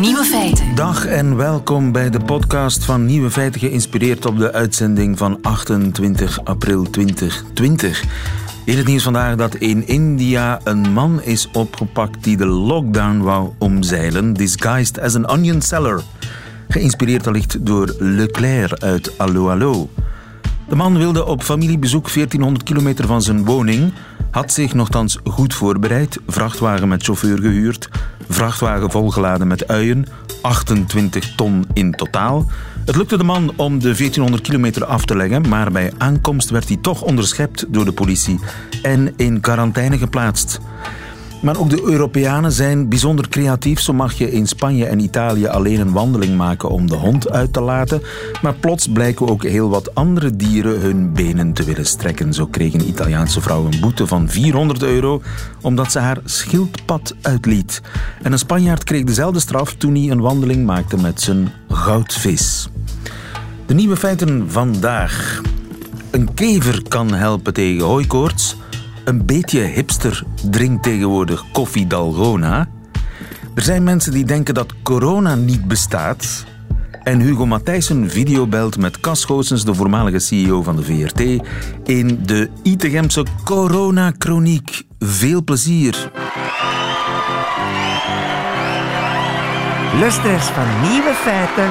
Nieuwe feiten. Dag en welkom bij de podcast van Nieuwe Feiten, geïnspireerd op de uitzending van 28 april 2020. In het nieuws vandaag dat in India een man is opgepakt die de lockdown wou omzeilen, disguised as an onion seller. Geïnspireerd allicht door Leclerc uit Allo Allo. De man wilde op familiebezoek 1400 kilometer van zijn woning, had zich nogthans goed voorbereid, vrachtwagen met chauffeur gehuurd, vrachtwagen volgeladen met uien, 28 ton in totaal. Het lukte de man om de 1400 kilometer af te leggen, maar bij aankomst werd hij toch onderschept door de politie en in quarantaine geplaatst. Maar ook de Europeanen zijn bijzonder creatief. Zo mag je in Spanje en Italië alleen een wandeling maken om de hond uit te laten. Maar plots blijken ook heel wat andere dieren hun benen te willen strekken. Zo kreeg een Italiaanse vrouw een boete van 400 euro omdat ze haar schildpad uitliet. En een Spanjaard kreeg dezelfde straf toen hij een wandeling maakte met zijn goudvis. De nieuwe feiten vandaag. Een kever kan helpen tegen hooikoorts. Een beetje hipster drinkt tegenwoordig koffie Dalgona. Er zijn mensen die denken dat corona niet bestaat. En Hugo Matthijssen videobelt met Cas Goossens, de voormalige CEO van de VRT, in de Itegemse Corona-chroniek. Veel plezier. Luisteraars van Nieuwe Feiten,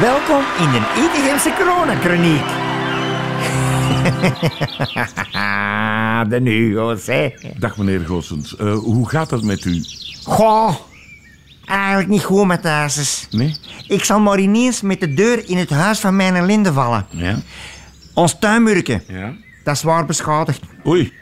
welkom in de Itegemse Corona-chroniek. de Hugo's, hè. Dag meneer Goossens, Eh, hoe gaat het met u? Goh, eigenlijk niet goed met huisjes. Nee? Ik zal maar ineens met de deur in het huis van mijn Linde vallen. Ja? Ons tuinmurken, Ja? dat is zwaar beschadigd. Oei,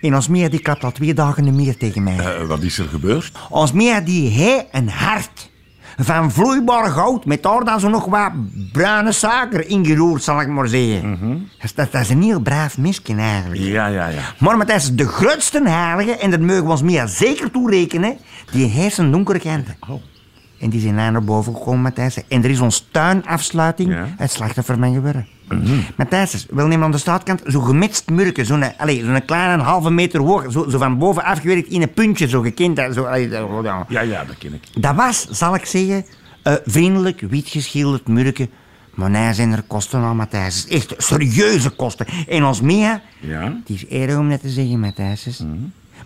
En ons Mia die klapt al twee dagen niet meer tegen mij. eh, wat is er gebeurd? Ons Mia die hij een hart van vloeibaar goud met daar dan zo nog wat bruine suiker ingeroerd, zal ik maar zeggen. dat, is- dat, dat is een heel braaf misken eigenlijk. Ja, ja, ja. Maar Matthijs, de grootste heilige, en dat mogen we ons Mia zeker toerekenen, die heeft een donkere. Oh. En die zijn naar boven gekomen, Matthijs. En er is ons tuinafsluiting Ja. het slachtoffer van geworden. Matthijs, wil nemen aan de staatkant zo'n gemitst murken, zo'n zo'n kleine halve meter hoog, zo, zo van boven afgewerkt in een puntje, zo gekend. Zo, allee, ja. Ja, ja, dat ken ik. Dat was, zal ik zeggen, een vriendelijk, wit geschilderd murken. Maar nee, zijn er kosten aan, Matthijs. Echt serieuze kosten. En ons Mia, Ja? die is eerder om net te zeggen, Matthijs.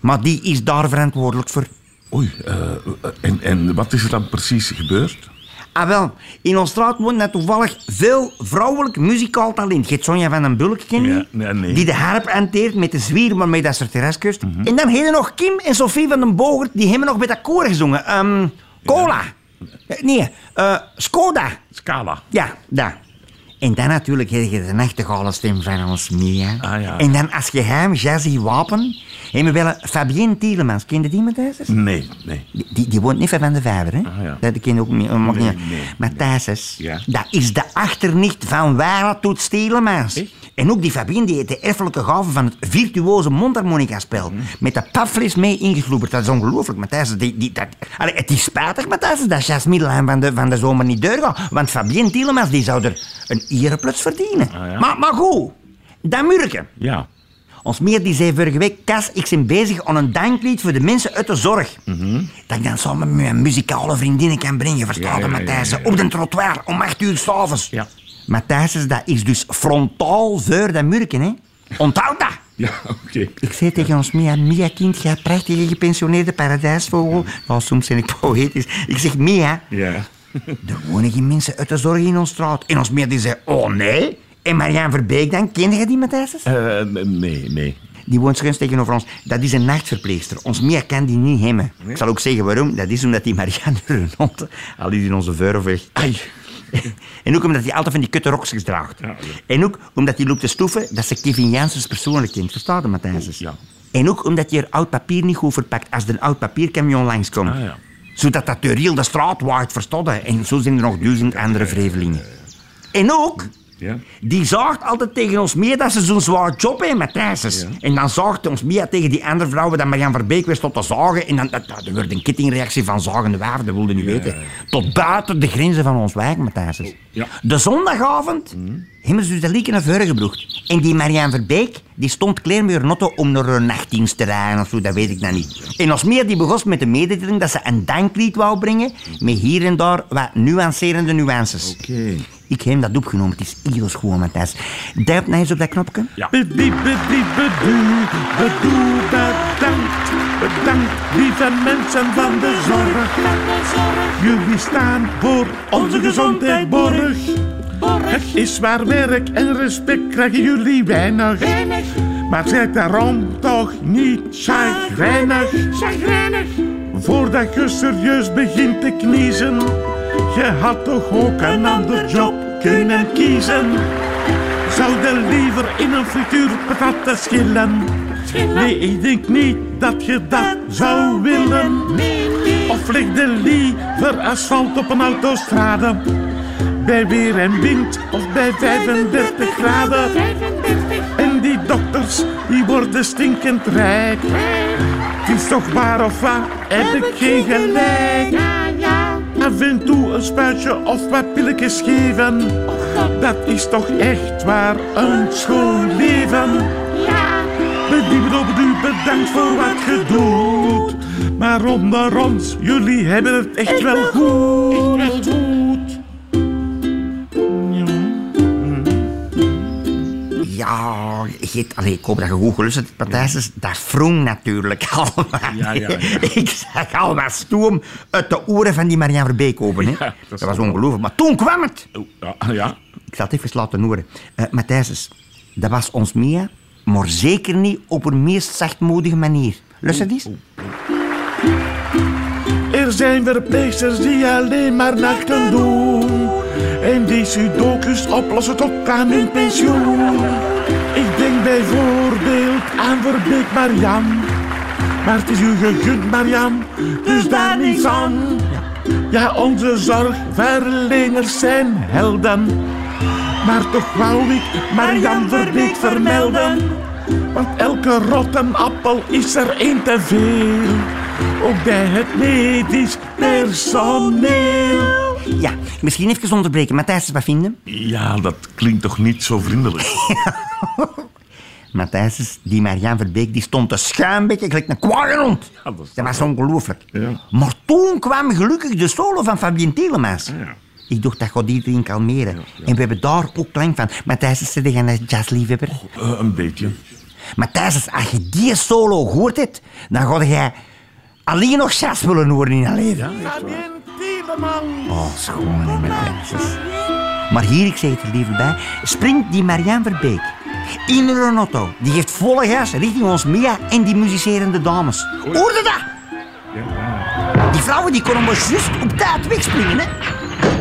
Maar die is daar verantwoordelijk voor. Oei, eh, en, en wat is er dan precies gebeurd? Ah wel, in onze straat woont net toevallig veel vrouwelijk muzikaal talent. Je hebt Sonja van den Bulk, ken je? Ja, nee, nee. Die de harp hanteert met de zwier waarmee dat ze er terras kust. En dan hebben nog Kim en Sophie van den Bogert, die hebben nog met dat koor gezongen. Ehm, cola. Eh, Nee, eh, Skoda. Scala. Ja, dat. En dan natuurlijk heb je de nachtegale stem van ons Mia. Ah, ja. En dan als geheim jazzy wapen hebben we wel een Fabienne Tielemans. Ken je die, Matthijs? Nee, nee. Die, die, woont niet ver van de vijver, hè? Ah, ja. Dat ken je ook niet. mag Nee, maar Thijsses, Ja. dat is de achternicht van Wara Toet Stielemans. Echt? En ook die Fabien die heeft de erfelijke gave van het virtuoze mondharmonica-spel. Mhm. Met de papfles mee ingesloeberd. Dat is ongelooflijk, Matthijs. Die, die, dat, Allee, het is spijtig, Matthijs, dat Jas Middelheim van de, van de zomer niet doorgaat. Want Fabien Tielemans die zou er een erepluts verdienen. Ah, ja. maar, maar goed, dat murken. Ja. Ons meer die zei vorige week, Cas, ik ben bezig aan een danklied voor de mensen uit de zorg. Dat ik dan samen met mijn muzikale vriendinnen kan brengen, verstaat Ja, Matthijs? Op de trottoir, om acht uur s'avonds. Ja. Matthijs, dat is dus frontaal voor dat murken, hè? Onthoud dat! Ja, oké. Ik zei tegen ons Mia, Mia kind, jij prachtige gepensioneerde paradijsvogel. Nou, soms ben ik poëtisch. Ik zeg, Mia, Ja. Er wonen geen mensen uit de zorg in ons straat. En ons Mia die zei, oh nee. En Marianne Verbeek dan, ken je die, Matthijs? Eh, nee, nee. Die woont schuins tegenover ons. Dat is een nachtverpleegster. Ons Mia kan die niet hebben. Ik zal ook zeggen waarom. Dat is omdat die Marianne Renot al is in onze vuur weg. Ai. En ook omdat hij altijd van die kutte rokjes draagt. Ja, ja. En ook omdat hij loopt te stoeven dat ze Kevin Janssens persoonlijk kent. Verstaat je, Matthijs? Ja. En ook omdat hij er oud papier niet goed verpakt als er een oud papiercamion langskomt. Ah, ja. Zodat dat de riel de straat waait, verstaat je? En zo zijn er nog duizend andere vrevelingen. En ook Ja. Die zaagt altijd tegen ons mee dat ze zo'n zwaar job heeft, Matthijs. En dan zaagt ons mee tegen die andere vrouwen dat Marian Verbeek wist tot te zagen. En dan dat, dat, er werd een kettingreactie van zagende wijven, dat wilde niet weten. Tot buiten de grenzen van ons wijk, Matthijs. Ja. De zondagavond hebben ze dus de lieken naar voren gebracht. En die Marian Verbeek die stond klaar met notto om naar een nachtdienst te rijden of zo, dat weet ik nou niet. En als meer die begon met de mededeling dat ze een danklied wou brengen, met hier en daar wat nuancerende nuances. Oké. Ik heb dat opgenomen, het is heel schoon, Matthijs. Duip nou eens op dat knopje. Ja. Bedankt. Bedankt, lieve mensen van de zorg. Jullie staan voor onze gezondheid borg. Het is waar werk en respect krijgen jullie weinig. Maar zijt daarom toch niet chagrijnig. Voordat je serieus begint te kniezen. Je had toch ook een ander job kunnen kiezen. Zou je liever in een frituurpatat te schillen? Nee, ik denk niet dat je dat zou willen. Of leg je liever asfalt op een autostrade? Bij weer en wind of bij 35 graden. En die dokters, die worden stinkend rijk. Het is toch waar of wat, heb ik geen gelijk. Af en toe een spuitje of wat pilletjes geven. Dat is toch echt waar een schoon leven. Bedankt voor wat je doet. Maar onder ons, jullie hebben het echt wel goed. Ja, je, allee, ik hoop dat je goed geluisterd hebt, Matthijs. Dat vroeg natuurlijk allemaal. Ja, ja, ja. Ik zag al wat stoom uit de oren van die Marianne Verbeek open. Hè. dat was ongelooflijk. Maar toen kwam het. Oh, ja, ja. Ik zal het even laten horen. Uh, Matthijs, dat was ons Mia, maar zeker niet op een meest zachtmoedige manier. Luister eens. Er zijn verpleegsters die alleen maar nachten doen. En die sudokus oplossen tot aan hun pensioen. Ik denk bijvoorbeeld aan Verbeek Marian. Maar het is u gegund, Marian, dus daar niet van. Ja, onze zorgverleners zijn helden. Maar toch wou ik Marian Verbeek vermelden. Want elke rotte appel is er één te veel. Ook bij het medisch personeel. Ja, misschien even onderbreken. Matthijs, wat vinden? Ja, dat klinkt toch niet zo vriendelijk. Matthijs, die Marianne Verbeek, die stond te schuimbekken gelijk een kwaaienhond. Ja, dat was ongelooflijk. Ja. Maar toen kwam gelukkig de solo van Fabien Telemans. Ik dacht, dat gaat iedereen kalmeren. En we hebben daar ook klank van. Matthijs, is er een jazzliefhebber? Eh, een beetje. Matthijs, als je die solo hoort hebt, dan ga jij alleen nog jazz willen horen in je leven. Tieleman. Oh, schoon, hè, Matthijs. Maar hier, ik zeg het er liever bij, springt die Marianne Verbeek in een auto. Die geeft volle gas richting ons Mia en die muzicerende dames. Hoorde dat? Die vrouwen die konden maar juist op tijd wegspringen, hè?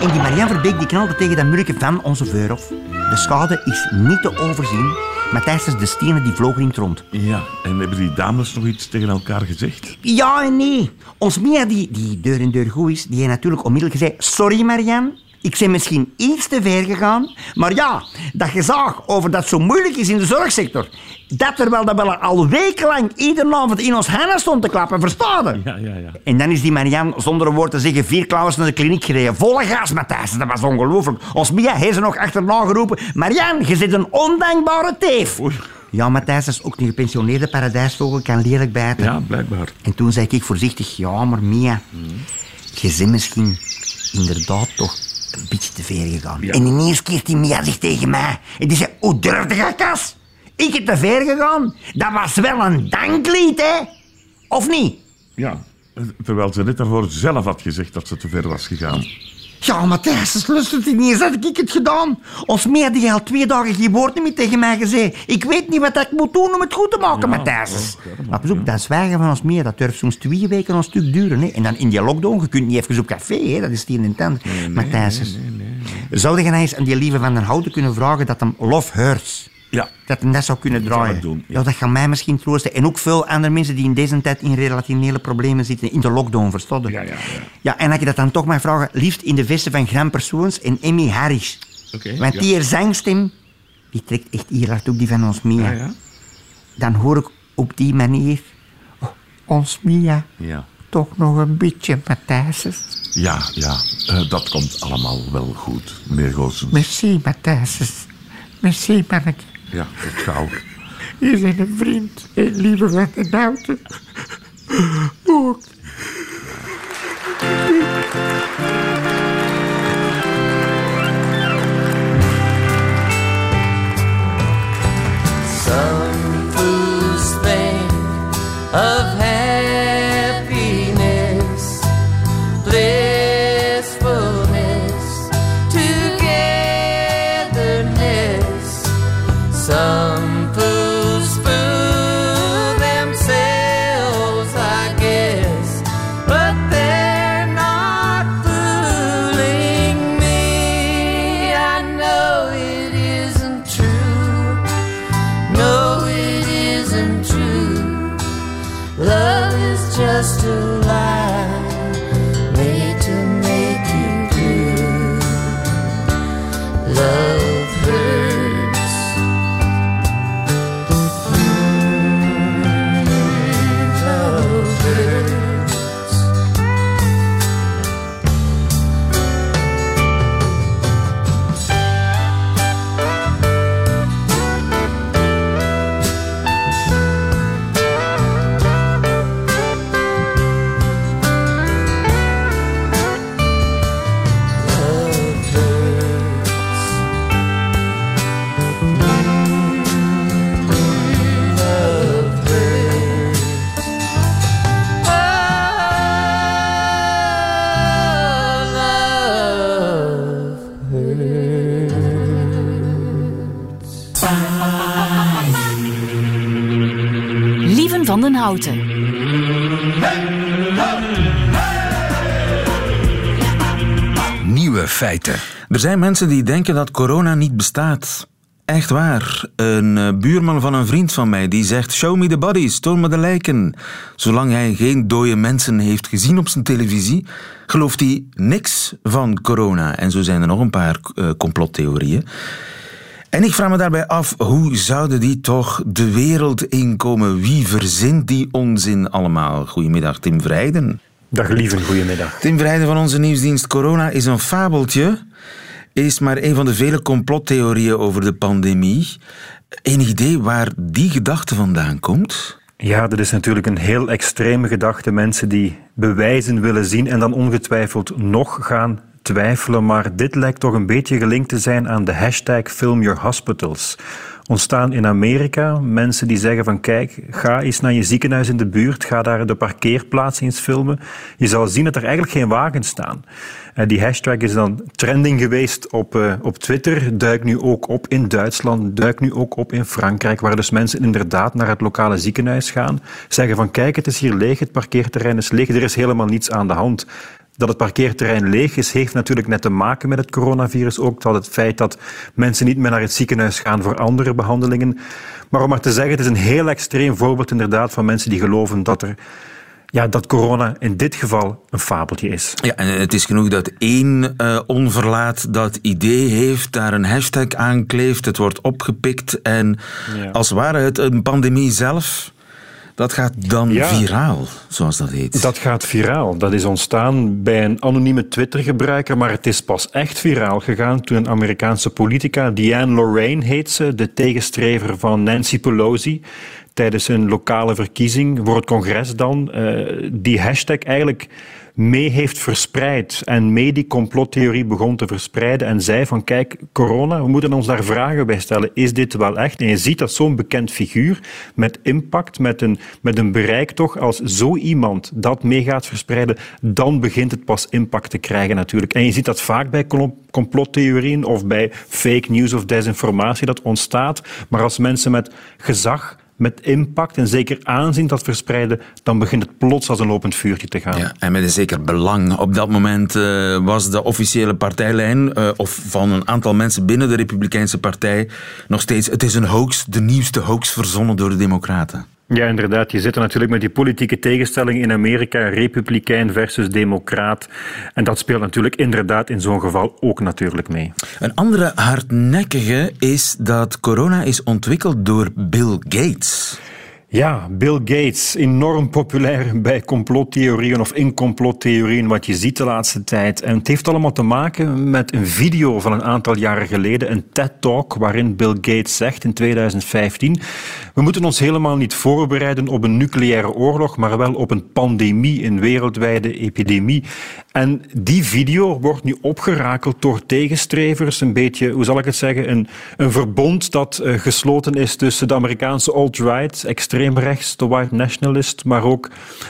En die Marianne Verbeek die knalde tegen dat murken van onze Veurhof. De schade is niet te overzien, maar tijdens de stenen die vlogen in het rond. Ja, en hebben die dames nog iets tegen elkaar gezegd? Ja en nee. Ons Mia, die, die deur in deur goed is, die heeft natuurlijk onmiddellijk gezegd... Sorry, Marianne. Ik ben misschien iets te ver gegaan. Maar ja, dat gezag over dat het zo moeilijk is in de zorgsector... Dat terwijl dat wel al wekenlang iedere avond in ons handen stond te klappen, verstaan? Ja, ja, ja. En dan is die Marianne zonder een woord te zeggen vier klauwens naar de kliniek gereden. Volle gas, Matthijs. Dat was ongelooflijk. Ons Mia heeft ze nog achterna geroepen. Marianne, je zit een ondankbare teef. Oei. Ja, Matthijs is ook een gepensioneerde paradijsvogel, kan lelijk bijten. Ja, blijkbaar. En toen zei ik voorzichtig, ja, maar Mia, je bent misschien inderdaad toch een beetje te ver gegaan. Ja. En ineens keert die Mia zich tegen mij. En die zei, hoe durfde je, Kas? Ik heb te ver gegaan. Dat was wel een danklied, hè? Of niet? Ja, terwijl ze net daarvoor zelf had gezegd dat ze te ver was gegaan. Ja, Matthijs, het luistert niet eens. Had ik het gedaan? Ons Mia die al twee dagen geen woord niet meer tegen mij gezegd. Ik weet niet wat ik moet doen om het goed te maken, Matthijs. Maar pas op, dat zwijgen van ons Mia, dat durft soms twee weken een stuk duren. Hè. En dan in die lockdown, je kunt niet even op café, hè. dat is hier in tent. Matthijs, zou je nou eens aan die lieve van den Houten kunnen vragen dat hem Love Hurts... Ja, Dat hem dat zou kunnen Dat draaien. ik doen, ja. ja. dat gaat mij misschien troosten. En ook veel andere mensen die in deze tijd in relationele problemen zitten. In de lockdown, verstonden. Ja, ja, ja. Ja, en als je dat dan toch mag vragen, liefst in de vesten van Gran Persoons en Emmy Harris. Oké, Want ja. die zangstem, die trekt echt hier hard op die van ons Mia. Ja, ja. Dan hoor ik op die manier... "Oh, ons Mia, Ja, toch nog een beetje Matthijs. ja, ja. Eh, dat komt allemaal wel goed, meneer Goossens. Merci, Matthijs. Merci, manneke. Ja, tot gauw. Je bent een vriend en lieve van de Nouten. Ook. Some Houten. Nieuwe feiten. Er zijn mensen die denken dat corona niet bestaat. Echt waar. Een eh, buurman van een vriend van mij die zegt: Show me the bodies, toon me de lijken. Zolang hij geen dode mensen heeft gezien op zijn televisie, gelooft hij niks van corona. En zo zijn er nog een paar eh, complottheorieën. En ik vraag me daarbij af, hoe zouden die toch de wereld inkomen? Wie verzint die onzin allemaal? Goedemiddag, Tim Vrijden. Dag lieve, goedemiddag. Tim Vrijden van onze nieuwsdienst Corona is een fabeltje. Is maar een van de vele complottheorieën over de pandemie. Enig idee waar die gedachte vandaan komt? Ja, dat is natuurlijk een heel extreme gedachte. Mensen die bewijzen willen zien en dan ongetwijfeld nog gaan twijfelen. Maar dit lijkt toch een beetje gelinkt te zijn aan de hashtag Film Your Hospitals. Ontstaan in Amerika mensen die zeggen van kijk, ga eens naar je ziekenhuis in de buurt, ga daar de parkeerplaats eens filmen. Je zal zien dat er eigenlijk geen wagens staan. En die hashtag is dan trending geweest op, eh, op Twitter, duikt nu ook op in Duitsland, duikt nu ook op in Frankrijk, waar dus mensen inderdaad naar het lokale ziekenhuis gaan, zeggen van kijk, het is hier leeg, het parkeerterrein is leeg, er is helemaal niets aan de hand. Dat het parkeerterrein leeg is, heeft natuurlijk net te maken met het coronavirus. Ook dat het feit dat mensen niet meer naar het ziekenhuis gaan voor andere behandelingen. Maar om maar te zeggen, het is een heel extreem voorbeeld inderdaad van mensen die geloven dat, er, ja, dat corona in dit geval een fabeltje is. Ja, en het is genoeg dat één eh, onverlaat dat idee heeft, daar een hashtag aan kleeft, het wordt opgepikt en Ja. als ware het een pandemie zelf, dat gaat dan Ja. viraal, zoals dat heet. Dat gaat viraal. Dat is ontstaan bij een anonieme Twitter-gebruiker, maar het is pas echt viraal gegaan toen een Amerikaanse politica, Diane Lorraine heet ze, de tegenstrever van Nancy Pelosi, tijdens een lokale verkiezing voor het congres dan, eh, die hashtag eigenlijk mee heeft verspreid en mee die complottheorie begon te verspreiden en zei van kijk, corona, we moeten ons daar vragen bij stellen. Is dit wel echt? En je ziet dat zo'n bekend figuur met impact, met een, met een bereik toch, als zo iemand dat mee gaat verspreiden, dan begint het pas impact te krijgen natuurlijk. En je ziet dat vaak bij complottheorieën of bij fake news of desinformatie dat ontstaat. Maar als mensen met gezag met impact en zeker aanzien dat verspreiden, dan begint het plots als een lopend vuurtje te gaan. Ja, en met een zeker belang. Op dat moment eh, was de officiële partijlijn, eh, of van een aantal mensen binnen de Republikeinse Partij, nog steeds: het is een hoax, de nieuwste hoax verzonnen door de Democraten. Ja, inderdaad. Je zit er natuurlijk met die politieke tegenstelling in Amerika, republikein versus democraat. En dat speelt natuurlijk inderdaad in zo'n geval ook natuurlijk mee. Een andere hardnekkige is dat corona is ontwikkeld door Bill Gates. Ja, Bill Gates, enorm populair bij complottheorieën of in complottheorieën, wat je ziet de laatste tijd. En het heeft allemaal te maken met een video van een aantal jaren geleden, een TED-talk, waarin Bill Gates zegt in 2015, we moeten ons helemaal niet voorbereiden op een nucleaire oorlog, maar wel op een pandemie, een wereldwijde epidemie. En die video wordt nu opgerakeld door tegenstrevers, een beetje, hoe zal ik het zeggen, een, een verbond dat uh, gesloten is tussen de Amerikaanse alt-right, extreem rechts, de white nationalist, maar ook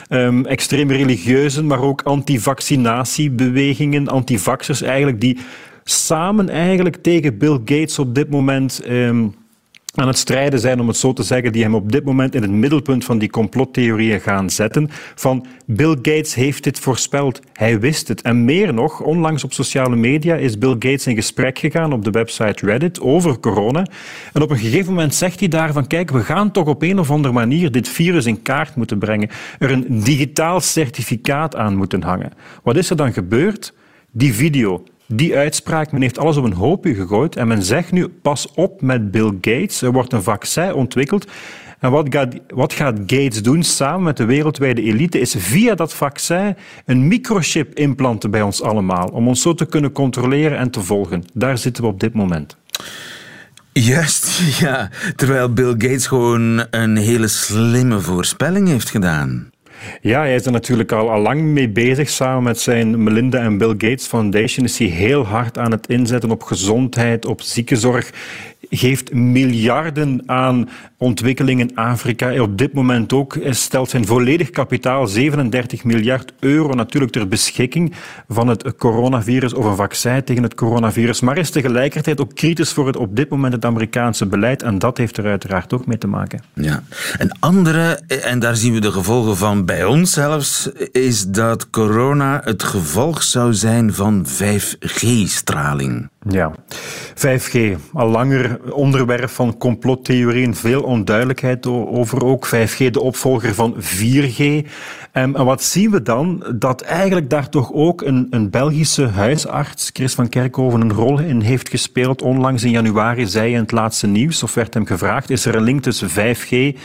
um, extreem religieuzen, maar ook anti-vaccinatiebewegingen, antivaxers eigenlijk, die samen eigenlijk tegen Bill Gates op dit moment um, aan het strijden zijn, om het zo te zeggen, die hem op dit moment in het middelpunt van die complottheorieën gaan zetten. Van Bill Gates heeft dit voorspeld, hij wist het. En meer nog, onlangs op sociale media is Bill Gates in gesprek gegaan op de website Reddit over corona. En op een gegeven moment zegt hij daar van kijk, we gaan toch op een of andere manier dit virus in kaart moeten brengen, er een digitaal certificaat aan moeten hangen. Wat is er dan gebeurd? Die video die uitspraak, men heeft alles op een hoopje gegooid en men zegt nu, pas op met Bill Gates, er wordt een vaccin ontwikkeld. En wat gaat, wat gaat Gates doen samen met de wereldwijde elite, is via dat vaccin een microchip implanten bij ons allemaal, om ons zo te kunnen controleren en te volgen. Daar zitten we op dit moment. Juist, ja. Terwijl Bill Gates gewoon een hele slimme voorspelling heeft gedaan. Ja, hij is er natuurlijk al, al lang mee bezig. Samen met zijn Melinda en Bill Gates Foundation is hij heel hard aan het inzetten op gezondheid, op ziekenzorg geeft miljarden aan ontwikkeling in Afrika. Op dit moment ook stelt zijn volledig kapitaal, 37 miljard euro, natuurlijk ter beschikking van het coronavirus of een vaccin tegen het coronavirus. Maar is tegelijkertijd ook kritisch voor het op dit moment het Amerikaanse beleid. En dat heeft er uiteraard ook mee te maken. Ja. Een andere, en daar zien we de gevolgen van bij ons zelfs, is dat corona het gevolg zou zijn van 5G-straling. Ja, 5G, al langer onderwerp van complottheorieën, veel onduidelijkheid over ook. 5G, de opvolger van 4G. En wat zien we dan? Dat eigenlijk daar toch ook een, een Belgische huisarts, Chris van Kerkhoven, een rol in heeft gespeeld. Onlangs in januari zei in het laatste nieuws, of werd hem gevraagd, is er een link tussen 5G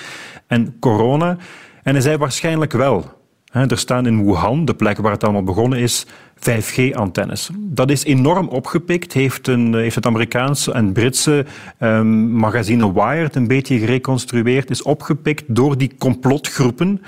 en corona? En hij zei waarschijnlijk wel. Er staan in Wuhan, de plek waar het allemaal begonnen is, 5G-antennes. Dat is enorm opgepikt, heeft, een, heeft het Amerikaanse en Britse um, magazine Wired een beetje gereconstrueerd, is opgepikt door die complotgroepen.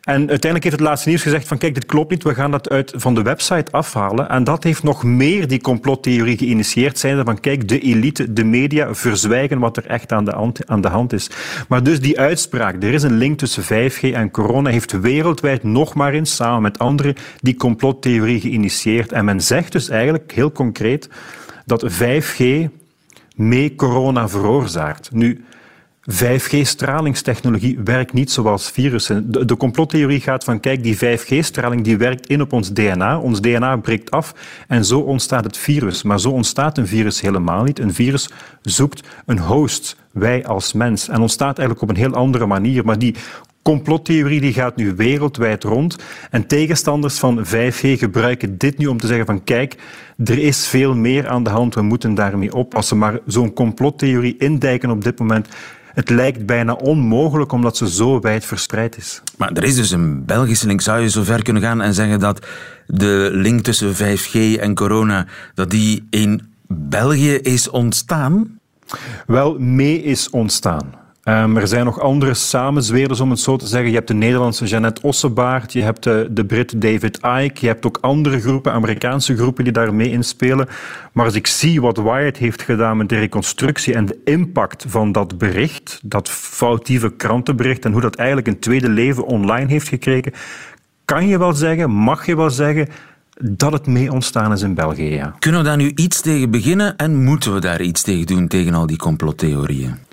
En uiteindelijk heeft het laatste nieuws gezegd van kijk, dit klopt niet, we gaan dat uit van de website afhalen. En dat heeft nog meer die complottheorie geïnitieerd, zijnde van kijk, de elite, de media verzwijgen wat er echt aan de, hand, aan de hand is. Maar dus die uitspraak, er is een link tussen 5G en corona, heeft wereldwijd nog maar eens, samen met anderen, die complottheorie geïnitieerd en men zegt dus eigenlijk heel concreet dat 5G mee corona veroorzaakt. Nu, 5G-stralingstechnologie werkt niet zoals virussen. De, de complottheorie gaat van, kijk, die 5G-straling die werkt in op ons DNA. Ons DNA breekt af en zo ontstaat het virus. Maar zo ontstaat een virus helemaal niet. Een virus zoekt een host, wij als mens, en ontstaat eigenlijk op een heel andere manier. Maar die complottheorie die gaat nu wereldwijd rond. En tegenstanders van 5G gebruiken dit nu om te zeggen van kijk, er is veel meer aan de hand, we moeten daarmee oppassen. Maar zo'n complottheorie indijken op dit moment, het lijkt bijna onmogelijk omdat ze zo wijd verspreid is. Maar er is dus een Belgische link. Zou je zo ver kunnen gaan en zeggen dat de link tussen 5G en corona, dat die in België is ontstaan? Wel, mee is ontstaan. Um, er zijn nog andere samenzweerders, om het zo te zeggen. Je hebt de Nederlandse Jeannette Ossebaard, je hebt de, Brit David Icke, je hebt ook andere groepen, Amerikaanse groepen die daar mee inspelen. Maar als ik zie wat Wired heeft gedaan met de reconstructie en de impact van dat bericht, dat foutieve krantenbericht en hoe dat eigenlijk een tweede leven online heeft gekregen, kan je wel zeggen, mag je wel zeggen, dat het mee ontstaan is in België. Kunnen we daar nu iets tegen beginnen en moeten we daar iets tegen doen, tegen al die complottheorieën?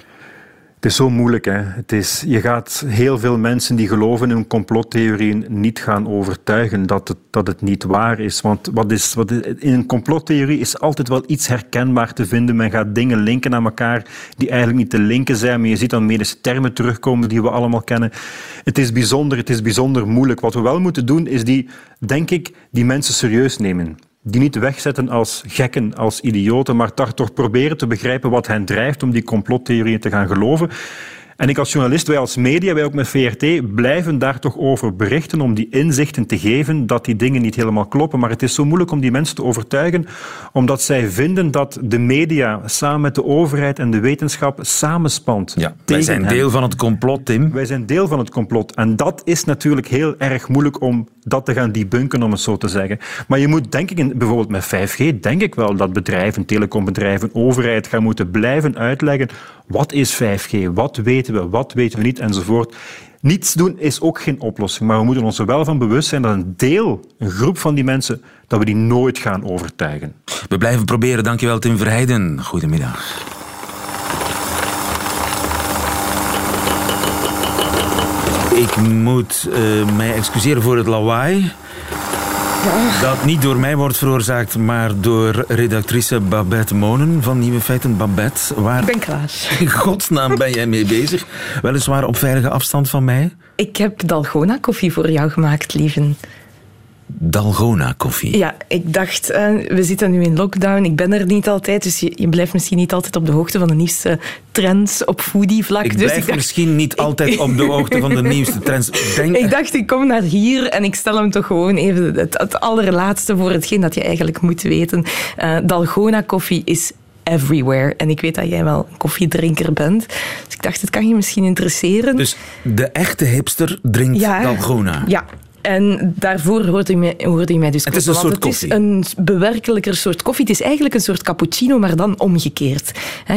Het is zo moeilijk. Hè? Het is, je gaat heel veel mensen die geloven in complottheorieën niet gaan overtuigen dat het, dat het niet waar is. Want wat is, wat is- in een complottheorie is altijd wel iets herkenbaar te vinden. Men gaat dingen linken aan elkaar die eigenlijk niet te linken zijn. Maar je ziet dan medische termen terugkomen die we allemaal kennen. Het is bijzonder, het is bijzonder moeilijk. Wat we wel moeten doen is die, denk ik, die mensen serieus nemen die niet wegzetten als gekken, als idioten, maar daar toch proberen te begrijpen wat hen drijft om die complottheorieën te gaan geloven. En ik als journalist, wij als media, wij ook met VRT, blijven daar toch over berichten om die inzichten te geven dat die dingen niet helemaal kloppen. Maar het is zo moeilijk om die mensen te overtuigen, omdat zij vinden dat de media samen met de overheid en de wetenschap samenspant. Ja, wij zijn hen. deel van het complot, Tim. Wij zijn deel van het complot. En dat is natuurlijk heel erg moeilijk om dat te gaan debunken, om het zo te zeggen. Maar je moet, denk ik, in- bijvoorbeeld met 5G, denk ik wel dat bedrijven, telecombedrijven, overheid gaan moeten blijven uitleggen wat is 5G, wat weten we, wat weten we niet, enzovoort. Niets doen is ook geen oplossing, maar we moeten ons er wel van bewust zijn dat een deel, een groep van die mensen, dat we die nooit gaan overtuigen. We blijven proberen. Dankjewel, Tim Verheijden. Goedemiddag. Ik moet eh, mij excuseren voor het lawaai. Dat niet door mij wordt veroorzaakt, maar door redactrice Babette Monen van Nieuwe Feiten. Babette, waar Ik ben klaar. in godsnaam ben jij mee bezig? Weliswaar op veilige afstand van mij. Ik heb Dalgona koffie voor jou gemaakt, lieven. Dalgona koffie. Ja, ik dacht, eh, we zitten nu in lockdown. Ik ben er niet altijd, dus je, je blijft misschien niet altijd op de hoogte van de nieuwste trends op foodie-vlak. Ik dus blijf ik dacht, misschien niet altijd op de hoogte van de nieuwste trends. Denk, ik dacht, ik kom naar hier en ik stel hem toch gewoon even het, het allerlaatste voor hetgeen dat je eigenlijk moet weten. Eh, Dalgona koffie is everywhere. En ik weet dat jij wel een koffiedrinker bent. Dus ik dacht, het kan je misschien interesseren. Dus de echte hipster drinkt Dalgona. Ja. En daarvoor hoorde je mij, hoorde je mij dus Het is een soort want het koffie. is een bewerkelijker soort koffie. Het is eigenlijk een soort cappuccino, maar dan omgekeerd.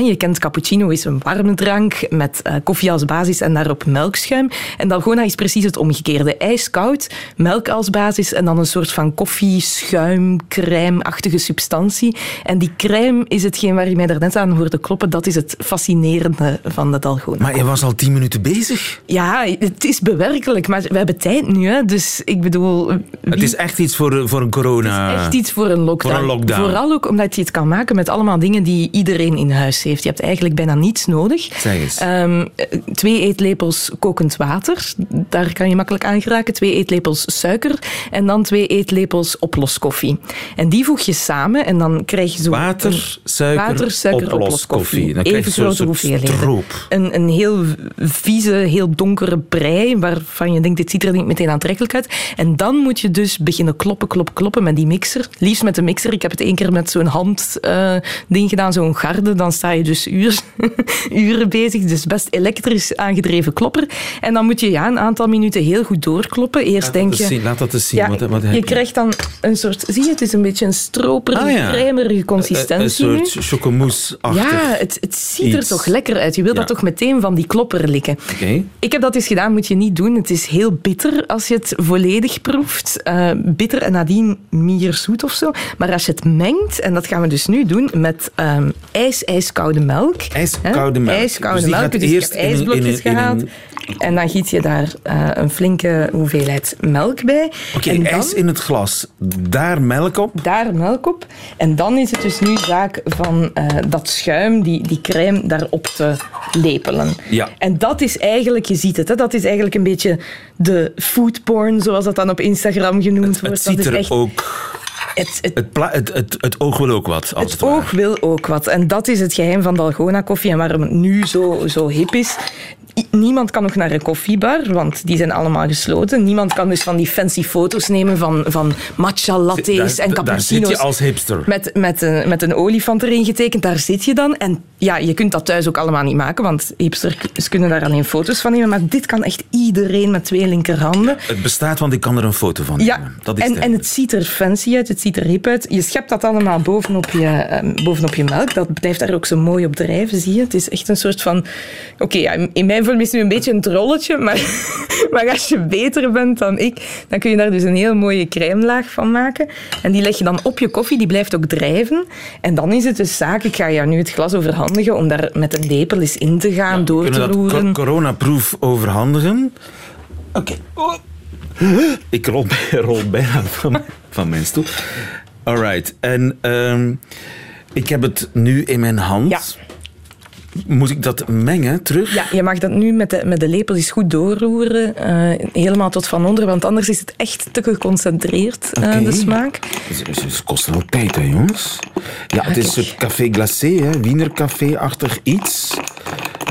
Je kent cappuccino is een warme drank met eh, koffie als basis en daarop melkschuim. En dalgona is precies het omgekeerde. Ijskoud, melk als basis en dan een soort van koffie, schuim, crème-achtige substantie. En die crème is hetgeen waar je mij daarnet aan hoorde kloppen. Dat is het fascinerende van de dalgona. Maar je was al tien minuten bezig. Ja, het is bewerkelijk, maar we hebben tijd nu. Hè? Dus ik bedoel... wie- Het is echt iets voor, voor een corona. echt iets voor een, lockdown. voor een lockdown. Vooral ook omdat je het kan maken met allemaal dingen die iedereen in huis heeft. Je hebt eigenlijk bijna niets nodig. Zeg eens. Ehm, twee eetlepels kokend water. Daar kan je makkelijk aan geraken. Twee eetlepels suiker. En dan twee eetlepels oploskoffie. En die voeg je samen en dan krijg je zo... Water, suiker, water, suiker oploskoffie. Dan Even grote hoeveelheden. Een, een heel vieze, heel donkere brei, waarvan je denkt, dit ziet er niet meteen aantrekkelijk uit. En dan moet je dus beginnen kloppen, kloppen, kloppen met die mixer. Liefst met de mixer. Ik heb het één keer met zo'n handding gedaan, zo'n garde. Dan sta je dus uur, uren bezig. Dus best elektrisch aangedreven klopper. En dan moet je ja, een aantal minuten heel goed doorkloppen. Eerst Laat denk dat je... zien, laat dat eens zien. Ja, wat, wat heb je krijgt dan een soort... Zie je, het is een beetje een stroperige, Ah, ja. crèmerige consistentie Een nu. soort chocomousse-achtig. Ja, het, het ziet er toch lekker uit. Je wil Ja. dat toch meteen van die klopper likken. Ik heb dat eens gedaan, moet je niet doen. Het is heel bitter als je het volledig proeft. Eh, bitter en nadien meer zoet of zo. Maar als je het mengt, en dat gaan we dus nu doen, met ehm ijs, ijskoude melk. IJskoude melk. IJskoude Dus melk. Dus ik heb in een- ijsblokjes in een- in gehaald. En dan giet je daar eh, een flinke hoeveelheid melk bij. Oké, en dan ijs in het glas. Daar melk op. daar melk op. En dan is het dus nu zaak van eh, dat schuim, die, die crème, daarop te lepelen. Ja. En dat is eigenlijk, je ziet het, hè, dat is eigenlijk een beetje de foodporn, zoals dat dan op Instagram genoemd wordt. Het ziet dat is er echt, ook... het, het, Het, pla- het, het, het oog wil ook wat, als het, het oog wil ook wat. En dat is het geheim van Dalgona koffie en waarom het nu zo, zo hip is. Niemand kan nog naar een koffiebar, want die zijn allemaal gesloten. Niemand kan dus van die fancy foto's nemen van, van matcha lattes Daar- en daar cappuccino's. zit je als hipster. Met, met, een, met een olifant erin getekend, daar zit je dan. En ja, je kunt dat thuis ook allemaal niet maken, want hipsters kunnen daar alleen foto's van nemen. Maar dit kan echt iedereen met twee linkerhanden. Het bestaat, want ik kan er een foto van Ja, nemen. Dat is en, het en het ziet er fancy uit, het ziet er hip uit. Je schept dat allemaal bovenop je, ehm, bovenop je melk. Dat blijft daar ook zo mooi op drijven, zie je. Het is echt een soort van... Oké, ja, in mijn vorm is het nu een beetje een trolletje, maar, maar als je beter bent dan ik, dan kun je daar dus een heel mooie crèmelaag van maken. En die leg je dan op je koffie, die blijft ook drijven. En dan is het dus zaak, ik ga jou nu het glas overhandigen. Overhandigen om daar met een lepel eens in te gaan, door te roeren. co- coronaproof overhandigen? Oké. Oh. Ik rol, rol bijna van, mijn- van mijn stoel. Alright. En ehm, ik heb het nu in mijn hand. Ja. Moet ik dat mengen terug? Ja, je mag dat nu met de, met de lepel eens goed doorroeren, eh, helemaal tot van onder, want anders is het echt te geconcentreerd, eh, de smaak. Het, kost wel tijd, hè, jongens. Ja, het is een café glacé, hè. Wienercafé-achtig iets.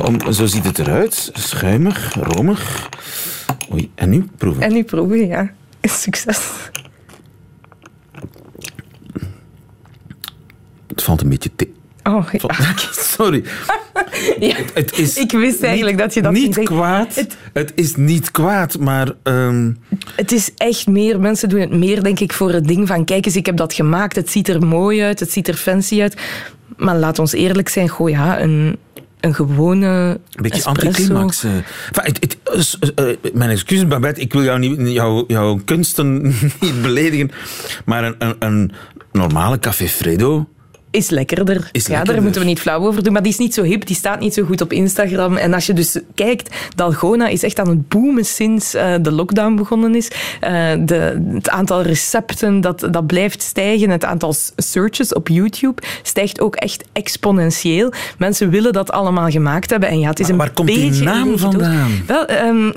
Om, zo ziet het eruit. Schuimig, romig. Oei, en nu proeven. En nu proeven, ja. Succes. Het valt een beetje te... Oh, ja. Sorry. Ja. Het is Ik wist eigenlijk niet- dat je dat Niet kwaad. Het- Het, is niet kwaad, maar... ehm, Het is echt meer, mensen doen het meer, denk ik, voor het ding van kijk eens, ik heb dat gemaakt, het ziet er mooi uit, het ziet er fancy uit. Maar laat ons eerlijk zijn, goh ja, een, een gewone Een beetje anticlimax. eh. Eh, eh, mijn excuses, Babette. Ik wil jou niet, jou, jouw kunsten niet beledigen. Maar een, een, een normale Café Fredo... Is lekkerder. Is ja, lekkerder. daar moeten we niet flauw over doen. Maar die is niet zo hip, die staat niet zo goed op Instagram. En als je dus kijkt, Dalgona is echt aan het boomen sinds eh, de lockdown begonnen is. Eh, de, het aantal recepten, dat, dat blijft stijgen. Het aantal searches op YouTube stijgt ook echt exponentieel. Mensen willen dat allemaal gemaakt hebben. En ja, het is Maar een waar komt die naam vandaan? Wel, ehm,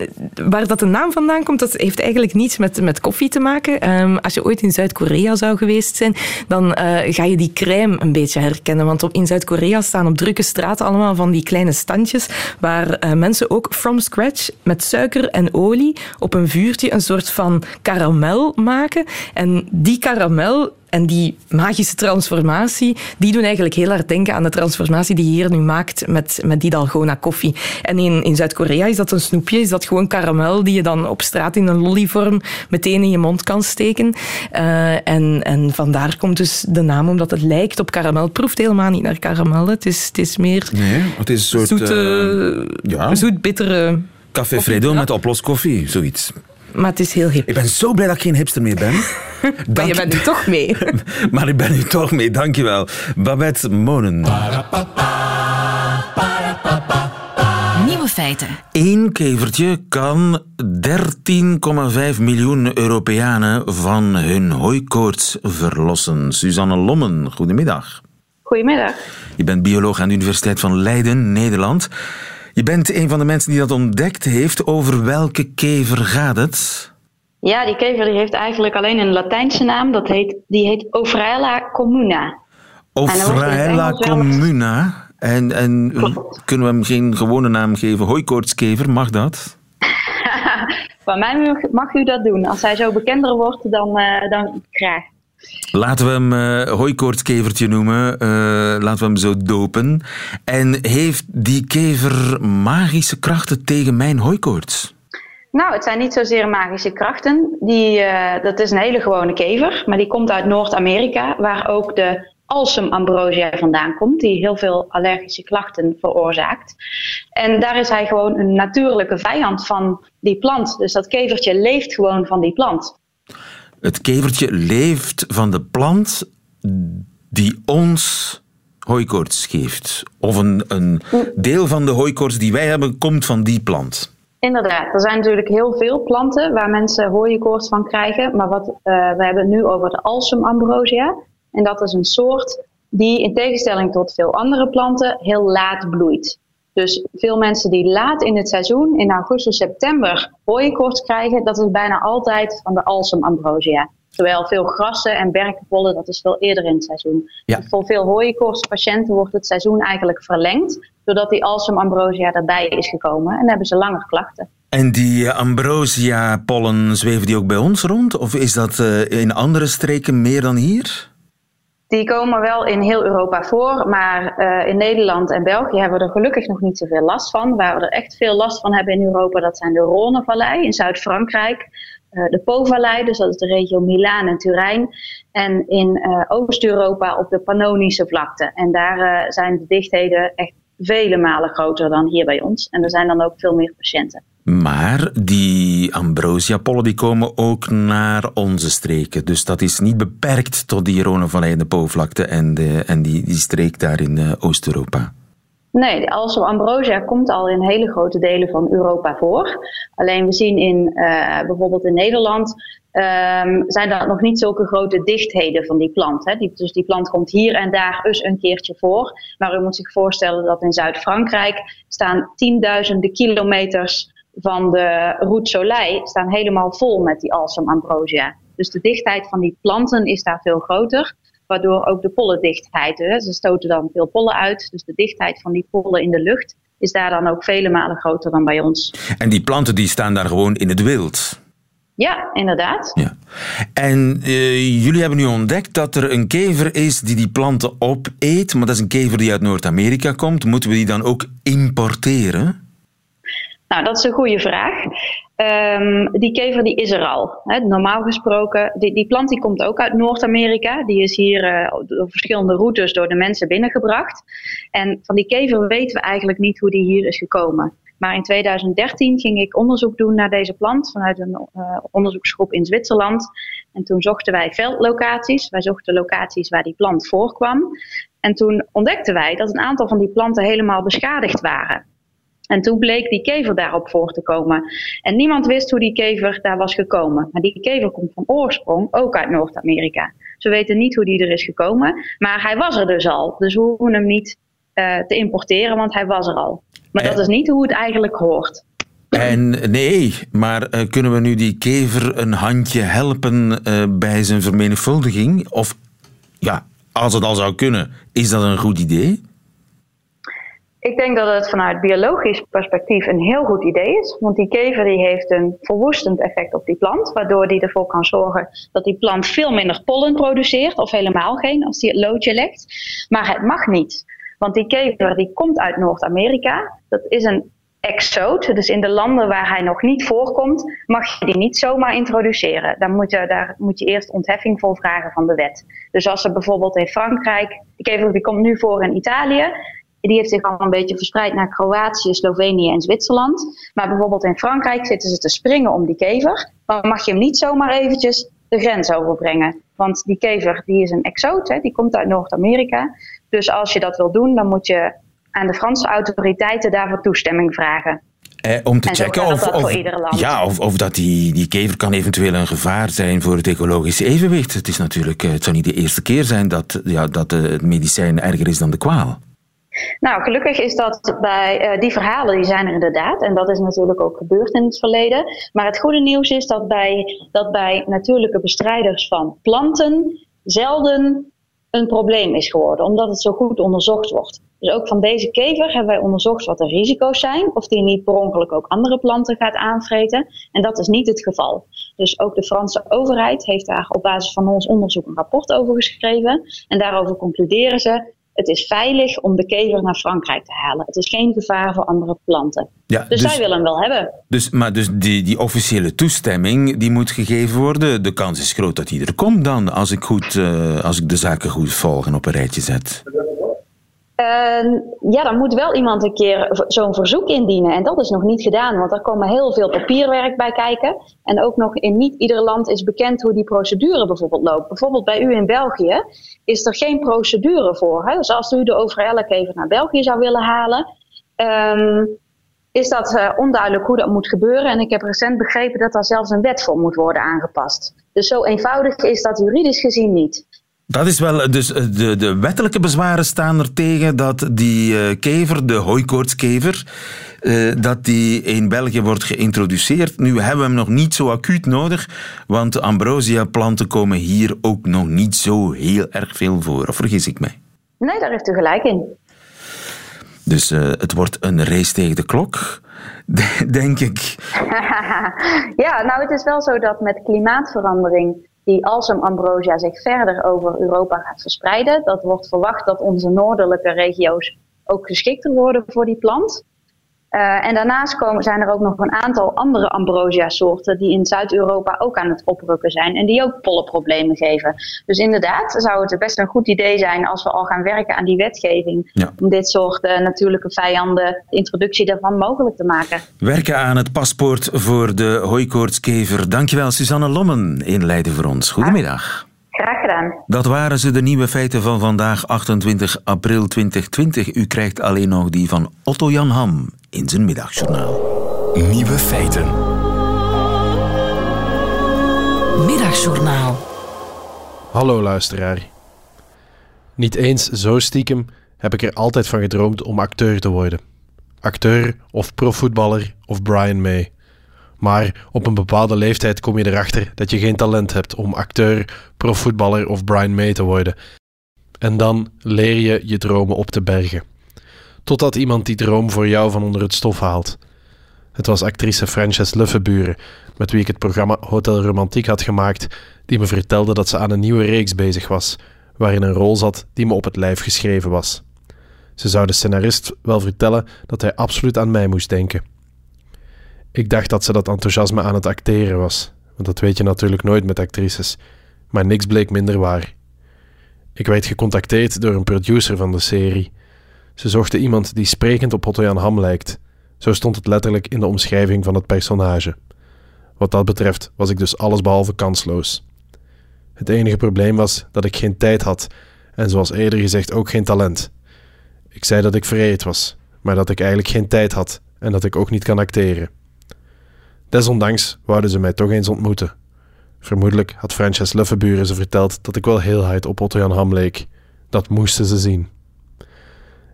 waar dat de naam vandaan komt, dat heeft eigenlijk niets met, met koffie te maken. Ehm, als je ooit in Zuid-Korea zou geweest zijn, dan eh, ga je die crème een beetje herkennen. Want op, in Zuid-Korea staan op drukke straten allemaal van die kleine standjes waar eh, mensen ook from scratch met suiker en olie op een vuurtje een soort van karamel maken. En die karamel en die magische transformatie, die doen eigenlijk heel hard denken aan de transformatie die je hier nu maakt met, met die Dalgona koffie. En in, in Zuid-Korea is dat een snoepje, is dat gewoon karamel die je dan op straat in een lollyvorm meteen in je mond kan steken. Eh, en, en vandaar komt dus de naam, omdat het lijkt op karamel. Het proeft helemaal niet naar karamel. Het is, het is meer Nee, het is een soort... zoete, eh, ja, zoet-bittere... Café Fredo met oploskoffie, zoiets. Maar het is heel hip. Ik ben zo blij dat ik geen hipster meer ben. Maar je bent er toch mee. maar ik ben er toch mee, dankjewel. Babette Monen. Nieuwe feiten. Eén kevertje kan 13,5 miljoen Europeanen van hun hooikoorts verlossen. Suzanne Lommen, goedemiddag. Goedemiddag. Je bent bioloog aan de Universiteit van Leiden, Nederland. Je bent een van de mensen die dat ontdekt heeft. Over welke kever gaat het? Ja, die kever die heeft eigenlijk alleen een Latijnse naam. Dat heet, die heet Ophrella communa. wel- communa. En, en Klopt. kunnen we hem geen gewone naam geven? Hooikoortskever, mag dat? Van mij mag, u dat doen. Als hij zo bekender wordt, dan, eh, dan graag. Laten we hem eh hooikoortskevertje noemen. Eh, laten we hem zo dopen. En heeft die kever magische krachten tegen mijn hooikoorts? Nou, het zijn niet zozeer magische krachten. Die, eh, dat is een hele gewone kever, maar die komt uit Noord-Amerika, waar ook de Alsem ambrosia vandaan komt, die heel veel allergische klachten veroorzaakt. En daar is hij gewoon een natuurlijke vijand van die plant. Dus dat kevertje leeft gewoon van die plant. Het kevertje leeft van de plant die ons hooikoorts geeft. Of een, een deel van de hooikoorts die wij hebben komt van die plant. Inderdaad, er zijn natuurlijk heel veel planten waar mensen hooikoorts van krijgen. Maar wat, eh, we hebben het nu over de Alsem ambrosia. En dat is een soort die in tegenstelling tot veel andere planten heel laat bloeit. Dus veel mensen die laat in het seizoen, in augustus, september, hooikoorts krijgen, dat is bijna altijd van de Alsem ambrosia. Terwijl veel grassen en berkenpollen, dat is veel eerder in het seizoen. Ja. Voor veel hooikoortspatiënten wordt het seizoen eigenlijk verlengd, doordat die Alsem ambrosia erbij is gekomen. En dan hebben ze langer klachten. En die eh, ambrosia-pollen, zweven die ook bij ons rond? Of is dat eh, in andere streken meer dan hier? Die komen wel in heel Europa voor, maar eh, in Nederland en België hebben we er gelukkig nog niet zoveel last van. Waar we er echt veel last van hebben in Europa, dat zijn de Rhônevallei in Zuid-Frankrijk. eh, de Po-vallei, dus dat is de regio Milaan en Turijn. En in eh, Oost-Europa op de Pannonische vlakte. En daar zijn de dichtheden echt vele malen groter dan hier bij ons. En er zijn dan ook veel meer patiënten. Maar die ambrosia-pollen die komen ook naar onze streken. Dus dat is niet beperkt tot die Rhônevallei en de Po-vlakte en, de, en die, die streek daar in eh, Oost-Europa. Nee, Alstom ambrosia komt al in hele grote delen van Europa voor. Alleen we zien in uh, bijvoorbeeld in Nederland um, zijn er nog niet zulke grote dichtheden van die plant. Hè. Dus die plant komt hier en daar eens een keertje voor. Maar u moet zich voorstellen dat in Zuid-Frankrijk staan tienduizenden kilometers van de Route Soleil staan helemaal vol met die Alstom ambrosia. Dus de dichtheid van die planten is daar veel groter waardoor ook de pollendichtheid, hè, ze stoten dan veel pollen uit, dus de dichtheid van die pollen in de lucht is daar dan ook vele malen groter dan bij ons. En die planten die staan daar gewoon in het wild? Ja, inderdaad. Ja. En uh, jullie hebben nu ontdekt dat er een kever is die die planten opeet, maar dat is een kever die uit Noord-Amerika komt. Moeten we die dan ook importeren? Nou, dat is een goede vraag. Um, die kever die is er al. Hè. Normaal gesproken, die, die plant die komt ook uit Noord-Amerika. Die is hier uh, op verschillende routes door de mensen binnengebracht. En van die kever weten we eigenlijk niet hoe die hier is gekomen. Maar in 2013 ging ik onderzoek doen naar deze plant vanuit een uh, onderzoeksgroep in Zwitserland. En toen zochten wij veldlocaties. Wij zochten locaties waar die plant voorkwam. En toen ontdekten wij dat een aantal van die planten helemaal beschadigd waren. En toen bleek die kever daarop voor te komen. En niemand wist hoe die kever daar was gekomen. Maar die kever komt van oorsprong ook uit Noord-Amerika. Ze weten niet hoe die er is gekomen. Maar hij was er dus al. Dus we hoeven hem niet uh, te importeren, want hij was er al. Maar dat is niet hoe het eigenlijk hoort. En nee, maar uh, kunnen we nu die kever een handje helpen uh, bij zijn vermenigvuldiging? Of ja, als het al zou kunnen, is dat een goed idee? Ik denk dat het vanuit biologisch perspectief een heel goed idee is. Want die kever die heeft een verwoestend effect op die plant. Waardoor die ervoor kan zorgen dat die plant veel minder pollen produceert. Of helemaal geen, als die het loodje legt. Maar het mag niet. Want die kever die komt uit Noord-Amerika. Dat is een exoot. Dus in de landen waar hij nog niet voorkomt, mag je die niet zomaar introduceren. Daar moet je, daar moet je eerst ontheffing voor vragen van de wet. Dus als er bijvoorbeeld in Frankrijk, die kever die komt nu voor in Italië. Die heeft zich al een beetje verspreid naar Kroatië, Slovenië en Zwitserland. Maar bijvoorbeeld in Frankrijk zitten ze te springen om die kever. Dan mag je hem niet zomaar eventjes de grens overbrengen. Want die kever die is een exoot, hè, die komt uit Noord-Amerika. Dus als je dat wil doen, dan moet je aan de Franse autoriteiten daarvoor toestemming vragen. Eh, om te checken of, of, ja, of, of dat die, die kever kan eventueel een gevaar zijn voor het ecologische evenwicht. Het, is natuurlijk, het zou niet de eerste keer zijn dat, ja, dat het medicijn erger is dan de kwaal. Nou, gelukkig is dat bij uh, die verhalen, die zijn er inderdaad. En dat is natuurlijk ook gebeurd in het verleden. Maar het goede nieuws is dat bij, dat bij natuurlijke bestrijders van planten zelden een probleem is geworden, omdat het zo goed onderzocht wordt. Dus ook van deze kever hebben wij onderzocht wat de risico's zijn, of die niet per ongeluk ook andere planten gaat aanvreten. En dat is niet het geval. Dus ook de Franse overheid heeft daar op basis van ons onderzoek een rapport over geschreven. En daarover concluderen ze het is veilig om de kever naar Frankrijk te halen. Het is geen gevaar voor andere planten. Ja, dus, dus zij willen hem wel hebben. Dus, maar dus die, die officiële toestemming die moet gegeven worden. De kans is groot dat die er komt dan, als ik, goed, uh, als ik de zaken goed volg en op een rijtje zet. Uh, ja, dan moet wel iemand een keer zo'n verzoek indienen. En dat is nog niet gedaan, want er komen heel veel papierwerk bij kijken. En ook nog in niet ieder land is bekend hoe die procedure bijvoorbeeld loopt. Bijvoorbeeld bij u in België is er geen procedure voor. Hè? Dus als u de overhelk even naar België zou willen halen, um, is dat uh, onduidelijk hoe dat moet gebeuren. En ik heb recent begrepen dat daar zelfs een wet voor moet worden aangepast. Dus zo eenvoudig is dat juridisch gezien niet. Dat is wel, dus eh, de, de wettelijke bezwaren staan er tegen dat die uh, kever, de hooikoortskever, uh, dat die in België wordt geïntroduceerd. Nu hebben we hem nog niet zo acuut nodig, want ambrosia-planten komen hier ook nog niet zo heel erg veel voor. Of vergis ik mij? Nee, daar heeft u gelijk in. Dus uh, het wordt een race tegen de klok, denk ik. ja, nou het is wel zo dat met klimaatverandering die Alsem ambrosia zich verder over Europa gaat verspreiden. Dat wordt verwacht dat onze noordelijke regio's ook geschikter worden voor die plant. Uh, en daarnaast komen, zijn er ook nog een aantal andere ambrosia-soorten die in Zuid-Europa ook aan het oprukken zijn en die ook pollenproblemen geven. Dus inderdaad zou het best een goed idee zijn als we al gaan werken aan die wetgeving ja. om dit soort uh, natuurlijke vijanden, de introductie daarvan mogelijk te maken. Werken aan het paspoort voor de hooikoortskever. Dankjewel Suzanne Lommen in Leiden voor ons. Goedemiddag. Graag gedaan. Dat waren ze, de nieuwe feiten van vandaag, 28 april 2020. U krijgt alleen nog die van Otto Jan Ham in zijn middagjournaal. Nieuwe feiten. Middagjournaal. Hallo luisteraar. Niet eens zo stiekem heb ik er altijd van gedroomd om acteur te worden. Acteur of profvoetballer of Brian May. Maar op een bepaalde leeftijd kom je erachter dat je geen talent hebt om acteur, profvoetballer of Brian May te worden. En dan leer je je dromen op te bergen. Totdat iemand die droom voor jou van onder het stof haalt. Het was actrice Frances Luffeburen, met wie ik het programma Hotel Romantiek had gemaakt, die me vertelde dat ze aan een nieuwe reeks bezig was, waarin een rol zat die me op het lijf geschreven was. Ze zou de scenarist wel vertellen dat hij absoluut aan mij moest denken. Ik dacht dat ze dat enthousiasme aan het acteren was, want dat weet je natuurlijk nooit met actrices, maar niks bleek minder waar. Ik werd gecontacteerd door een producer van de serie. Ze zochten iemand die sprekend op Otto Ham lijkt. Zo stond het letterlijk in de omschrijving van het personage. Wat dat betreft was ik dus allesbehalve kansloos. Het enige probleem was dat ik geen tijd had en zoals eerder gezegd ook geen talent. Ik zei dat ik vereerd was, maar dat ik eigenlijk geen tijd had en dat ik ook niet kan acteren. Desondanks wouden ze mij toch eens ontmoeten. Vermoedelijk had Frances Luffeburen ze verteld dat ik wel heel hard op Otto Jan Ham leek. Dat moesten ze zien.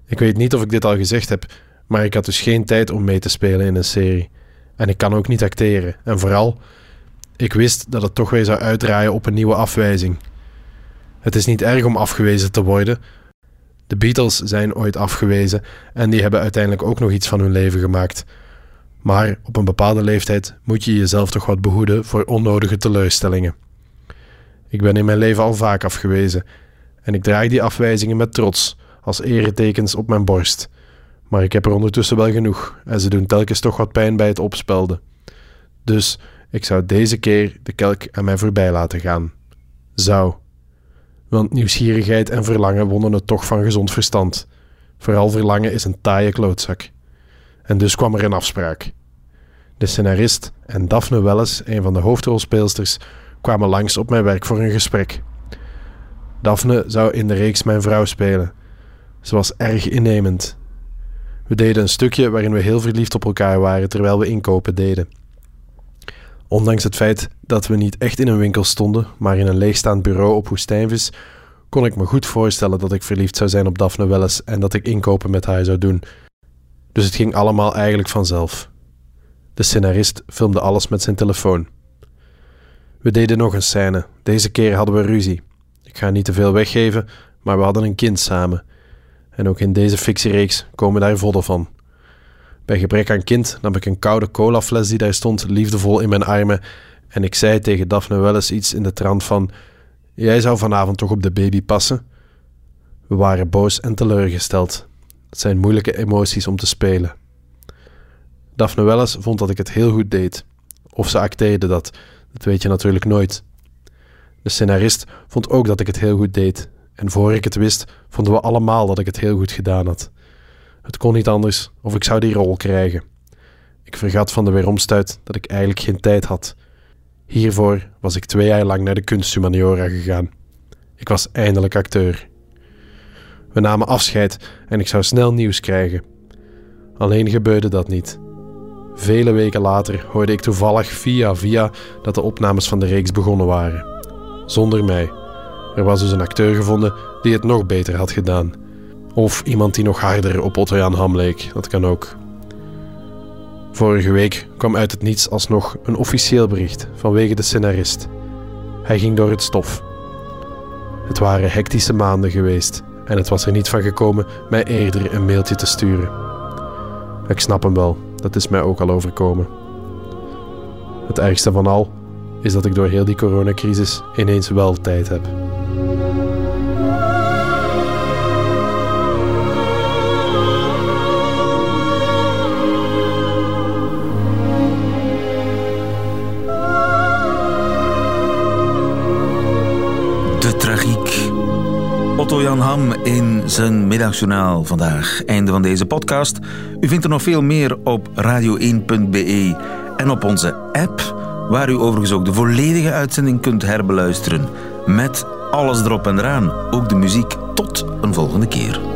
Ik weet niet of ik dit al gezegd heb, maar ik had dus geen tijd om mee te spelen in een serie. En ik kan ook niet acteren. En vooral, ik wist dat het toch weer zou uitdraaien op een nieuwe afwijzing. Het is niet erg om afgewezen te worden. De Beatles zijn ooit afgewezen en die hebben uiteindelijk ook nog iets van hun leven gemaakt. Maar op een bepaalde leeftijd moet je jezelf toch wat behoeden voor onnodige teleurstellingen. Ik ben in mijn leven al vaak afgewezen en ik draag die afwijzingen met trots als eretekens op mijn borst. Maar ik heb er ondertussen wel genoeg en ze doen telkens toch wat pijn bij het opspelden. Dus ik zou deze keer de kelk aan mij voorbij laten gaan. Zou. Want nieuwsgierigheid en verlangen wonnen het toch van gezond verstand. Vooral verlangen is een taaie klootzak. En dus kwam er een afspraak. De scenarist en Daphne Welles, een van de hoofdrolspeelsters, kwamen langs op mijn werk voor een gesprek. Daphne zou in de reeks mijn vrouw spelen. Ze was erg innemend. We deden een stukje waarin we heel verliefd op elkaar waren terwijl we inkopen deden. Ondanks het feit dat we niet echt in een winkel stonden, maar in een leegstaand bureau op Woestijnvis, kon ik me goed voorstellen dat ik verliefd zou zijn op Daphne Welles en dat ik inkopen met haar zou doen. Dus het ging allemaal eigenlijk vanzelf. De scenarist filmde alles met zijn telefoon. We deden nog een scène. Deze keer hadden we ruzie. Ik ga niet te veel weggeven, maar we hadden een kind samen. En ook in deze fictiereeks komen daar vodden van. Bij gebrek aan kind nam ik een koude colafles die daar stond liefdevol in mijn armen en ik zei tegen Daphne wel eens iets in de trant van Jij zou vanavond toch op de baby passen? We waren boos en teleurgesteld. Het zijn moeilijke emoties om te spelen. Daphne Welles vond dat ik het heel goed deed. Of ze acteerde dat, dat weet je natuurlijk nooit. De scenarist vond ook dat ik het heel goed deed. En voor ik het wist, vonden we allemaal dat ik het heel goed gedaan had. Het kon niet anders, of ik zou die rol krijgen. Ik vergat van de weeromstuit dat ik eigenlijk geen tijd had. Hiervoor was ik twee jaar lang naar de kunsthumaniora gegaan. Ik was eindelijk acteur. We namen afscheid en ik zou snel nieuws krijgen. Alleen gebeurde dat niet. Vele weken later hoorde ik toevallig via via dat de opnames van de reeks begonnen waren. Zonder mij. Er was dus een acteur gevonden die het nog beter had gedaan. Of iemand die nog harder op Otto Jan Ham leek, dat kan ook. Vorige week kwam uit het niets alsnog een officieel bericht vanwege de scenarist. Hij ging door het stof. Het waren hectische maanden geweest en het was er niet van gekomen mij eerder een mailtje te sturen. Ik snap hem wel, dat is mij ook al overkomen. Het ergste van al is dat ik door heel die coronacrisis ineens wel tijd heb. Otto Jan Ham in zijn middagjournaal vandaag. Einde van deze podcast. U vindt er nog veel meer op radio1.be en op onze app, waar u overigens ook de volledige uitzending kunt herbeluisteren. Met alles erop en eraan, ook de muziek. Tot een volgende keer.